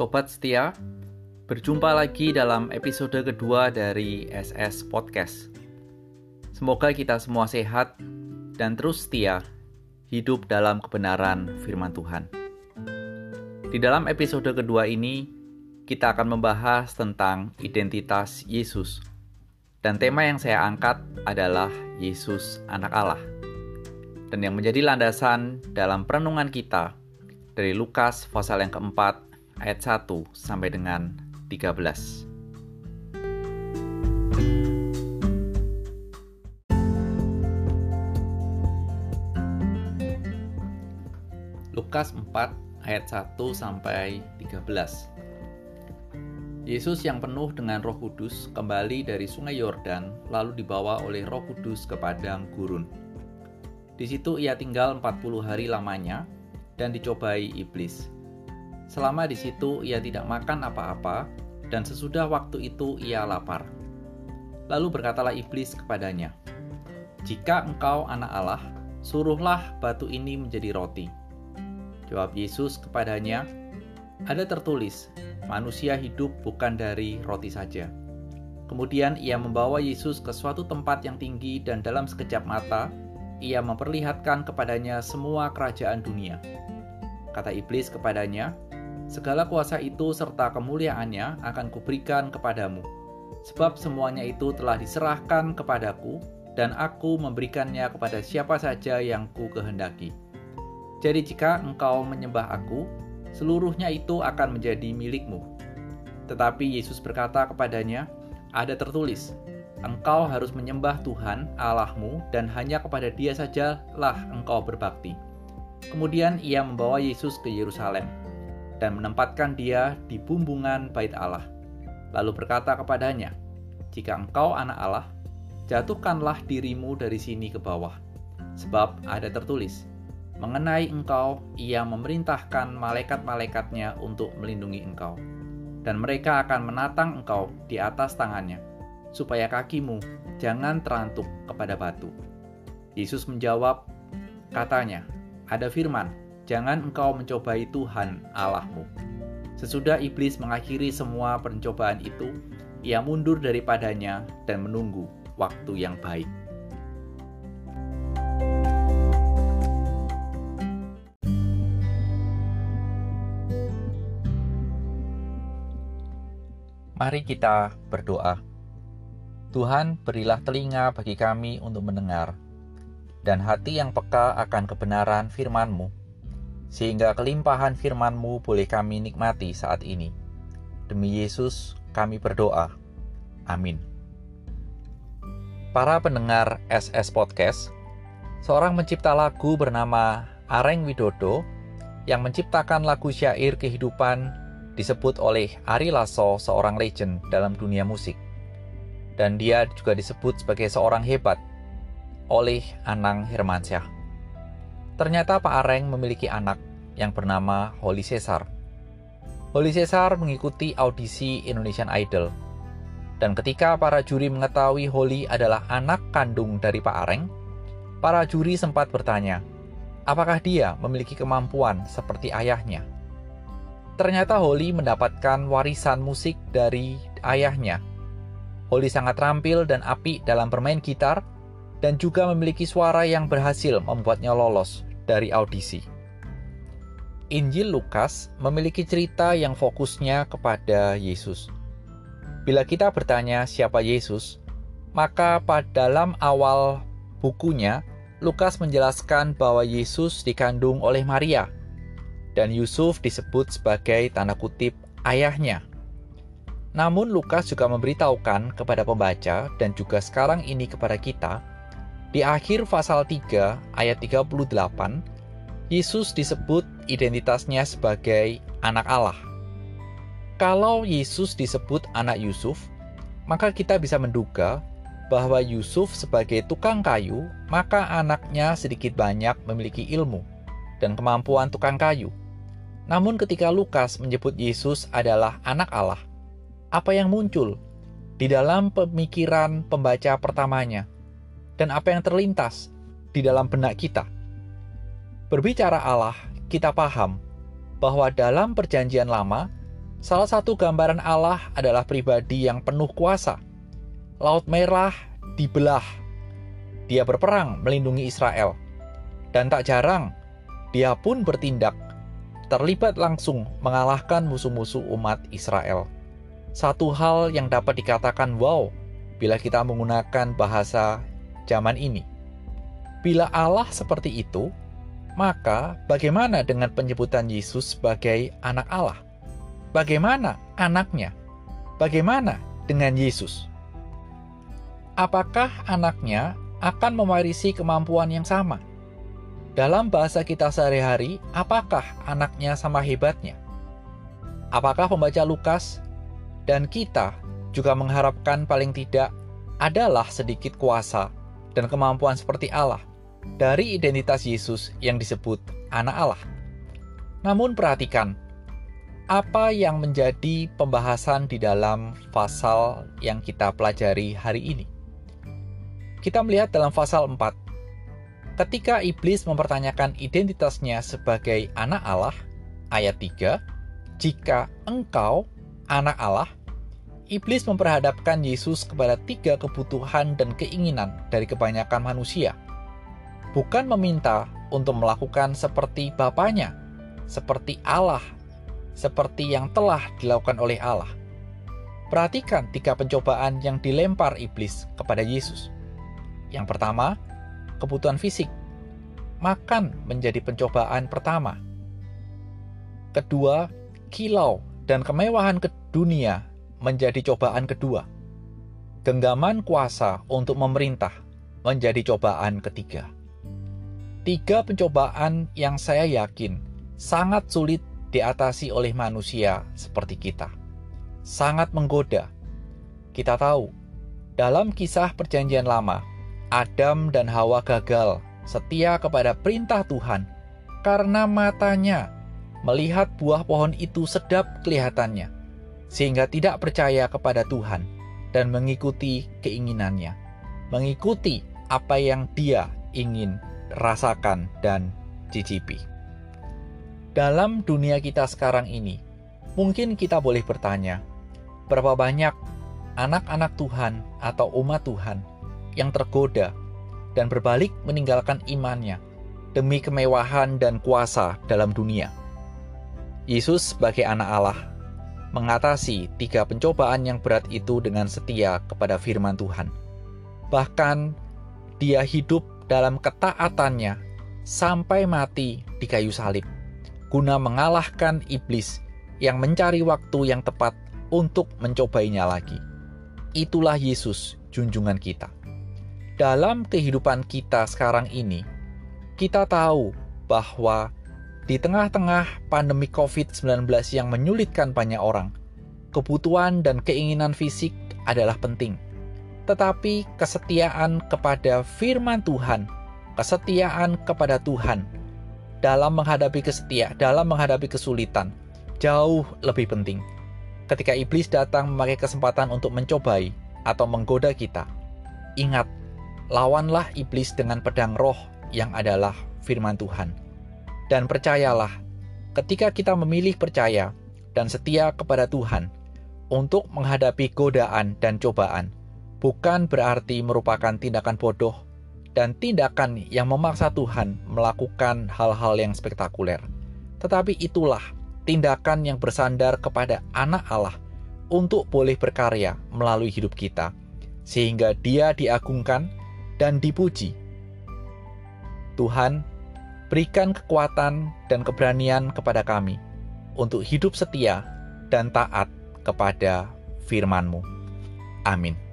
Sobat setia, berjumpa lagi dalam episode kedua dari SS Podcast. Semoga kita semua sehat dan terus setia hidup dalam kebenaran firman Tuhan. Di dalam episode kedua ini, kita akan membahas tentang identitas Yesus. Dan tema yang saya angkat adalah Yesus anak Allah. Dan yang menjadi landasan dalam perenungan kita dari Lukas pasal yang keempat ayat 1 sampai dengan 13. Lukas 4 ayat 1 sampai 13. Yesus yang penuh dengan Roh Kudus kembali dari Sungai Yordan lalu dibawa oleh Roh Kudus ke padang gurun. Di situ ia tinggal 40 hari lamanya dan dicobai iblis. Selama di situ ia tidak makan apa-apa, dan sesudah waktu itu ia lapar. Lalu berkatalah iblis kepadanya, "Jika engkau anak Allah, suruhlah batu ini menjadi roti." Jawab Yesus kepadanya, "Ada tertulis, manusia hidup bukan dari roti saja." Kemudian ia membawa Yesus ke suatu tempat yang tinggi, dan dalam sekejap mata ia memperlihatkan kepadanya semua kerajaan dunia. Kata iblis kepadanya, Segala kuasa itu serta kemuliaannya akan kuberikan kepadamu, sebab semuanya itu telah diserahkan kepadaku, dan aku memberikannya kepada siapa saja yang ku kehendaki. Jadi jika engkau menyembah aku, seluruhnya itu akan menjadi milikmu. Tetapi Yesus berkata kepadanya, ada tertulis, engkau harus menyembah Tuhan Allahmu dan hanya kepada dia sajalah engkau berbakti. Kemudian ia membawa Yesus ke Yerusalem dan menempatkan dia di bumbungan bait Allah. Lalu berkata kepadanya, "Jika engkau anak Allah, jatuhkanlah dirimu dari sini ke bawah, sebab ada tertulis, mengenai engkau ia memerintahkan malaikat-malaikatnya untuk melindungi engkau, dan mereka akan menatang engkau di atas tangannya, supaya kakimu jangan terantuk kepada batu." Yesus menjawab, katanya, "Ada firman, jangan engkau mencobai Tuhan Allahmu. Sesudah iblis mengakhiri semua pencobaan itu, ia mundur daripadanya dan menunggu waktu yang baik. Mari kita berdoa. Tuhan, berilah telinga bagi kami untuk mendengar, dan hati yang peka akan kebenaran firman-Mu sehingga kelimpahan firman-Mu boleh kami nikmati saat ini. Demi Yesus, kami berdoa. Amin. Para pendengar SS Podcast, seorang mencipta lagu bernama Areng Widodo yang menciptakan lagu syair kehidupan disebut oleh Ari Lasso seorang legend dalam dunia musik. Dan dia juga disebut sebagai seorang hebat oleh Anang Hermansyah. Ternyata Pak Areng memiliki anak yang bernama Holly Cesar. Holly Cesar mengikuti audisi Indonesian Idol. Dan ketika para juri mengetahui Holly adalah anak kandung dari Pak Areng, para juri sempat bertanya, apakah dia memiliki kemampuan seperti ayahnya? Ternyata Holly mendapatkan warisan musik dari ayahnya. Holly sangat terampil dan apik dalam bermain gitar dan juga memiliki suara yang berhasil membuatnya lolos dari audisi. Injil Lukas memiliki cerita yang fokusnya kepada Yesus. Bila kita bertanya siapa Yesus, maka pada dalam awal bukunya Lukas menjelaskan bahwa Yesus dikandung oleh Maria dan Yusuf disebut sebagai tanda kutip ayahnya. Namun Lukas juga memberitahukan kepada pembaca dan juga sekarang ini kepada kita di akhir pasal 3 ayat 38, Yesus disebut identitasnya sebagai anak Allah. Kalau Yesus disebut anak Yusuf, maka kita bisa menduga bahwa Yusuf sebagai tukang kayu, maka anaknya sedikit banyak memiliki ilmu dan kemampuan tukang kayu. Namun ketika Lukas menyebut Yesus adalah anak Allah, apa yang muncul di dalam pemikiran pembaca pertamanya? Dan apa yang terlintas di dalam benak kita. Berbicara Allah, kita paham bahwa dalam Perjanjian Lama, Salah satu gambaran Allah adalah pribadi yang penuh kuasa. Laut Merah dibelah. Dia berperang melindungi Israel. Dan tak jarang, dia pun bertindak, terlibat langsung mengalahkan musuh-musuh umat Israel. Satu hal yang dapat dikatakan wow bila kita menggunakan bahasa zaman ini. Bila Allah seperti itu, maka bagaimana dengan penyebutan Yesus sebagai anak Allah? Bagaimana anaknya? Bagaimana dengan Yesus? Apakah anaknya akan mewarisi kemampuan yang sama? Dalam bahasa kita sehari-hari, apakah anaknya sama hebatnya? Apakah pembaca Lukas dan kita juga mengharapkan paling tidak adalah sedikit kuasa dan kemampuan seperti Allah dari identitas Yesus yang disebut anak Allah? Namun perhatikan, apa yang menjadi pembahasan di dalam pasal yang kita pelajari hari ini. Kita melihat dalam pasal 4, ketika iblis mempertanyakan identitasnya sebagai anak Allah, ayat 3, jika engkau anak Allah, iblis memperhadapkan Yesus kepada tiga kebutuhan dan keinginan dari kebanyakan manusia. Bukan meminta untuk melakukan seperti Bapaknya, seperti Allah seperti yang telah dilakukan oleh Allah. Perhatikan tiga pencobaan yang dilempar iblis kepada Yesus. Yang pertama, kebutuhan fisik. Makan menjadi pencobaan pertama. Kedua, kilau dan kemewahan ke dunia menjadi cobaan kedua. Genggaman kuasa untuk memerintah menjadi cobaan ketiga. Tiga pencobaan yang saya yakin sangat sulit diatasi oleh manusia seperti kita. Sangat menggoda. Kita tahu, dalam kisah Perjanjian Lama, Adam dan Hawa gagal setia kepada perintah Tuhan karena matanya melihat buah pohon itu sedap kelihatannya, sehingga tidak percaya kepada Tuhan dan mengikuti keinginannya, mengikuti apa yang dia ingin rasakan dan cicipi. Dalam dunia kita sekarang ini, mungkin kita boleh bertanya, berapa banyak anak-anak Tuhan atau umat Tuhan yang tergoda dan berbalik meninggalkan imannya demi kemewahan dan kuasa dalam dunia. Yesus sebagai anak Allah mengatasi tiga pencobaan yang berat itu dengan setia kepada firman Tuhan. Bahkan dia hidup dalam ketaatannya sampai mati di kayu salib guna mengalahkan iblis yang mencari waktu yang tepat untuk mencobainya lagi. Itulah Yesus, junjungan kita. Dalam kehidupan kita sekarang ini, kita tahu bahwa di tengah-tengah pandemi COVID-19 yang menyulitkan banyak orang, kebutuhan dan keinginan fisik adalah penting. Tetapi kesetiaan kepada firman Tuhan, kesetiaan kepada Tuhan dalam menghadapi kesetia, dalam menghadapi kesulitan, jauh lebih penting. Ketika iblis datang memakai kesempatan untuk mencobai atau menggoda kita, ingat, lawanlah iblis dengan pedang roh yang adalah firman Tuhan. Dan percayalah, ketika kita memilih percaya dan setia kepada Tuhan untuk menghadapi godaan dan cobaan, bukan berarti merupakan tindakan bodoh dan tindakan yang memaksa Tuhan melakukan hal-hal yang spektakuler. Tetapi itulah tindakan yang bersandar kepada anak Allah untuk boleh berkarya melalui hidup kita, sehingga dia diagungkan dan dipuji. Tuhan, berikan kekuatan dan keberanian kepada kami untuk hidup setia dan taat kepada firman-Mu. Amin.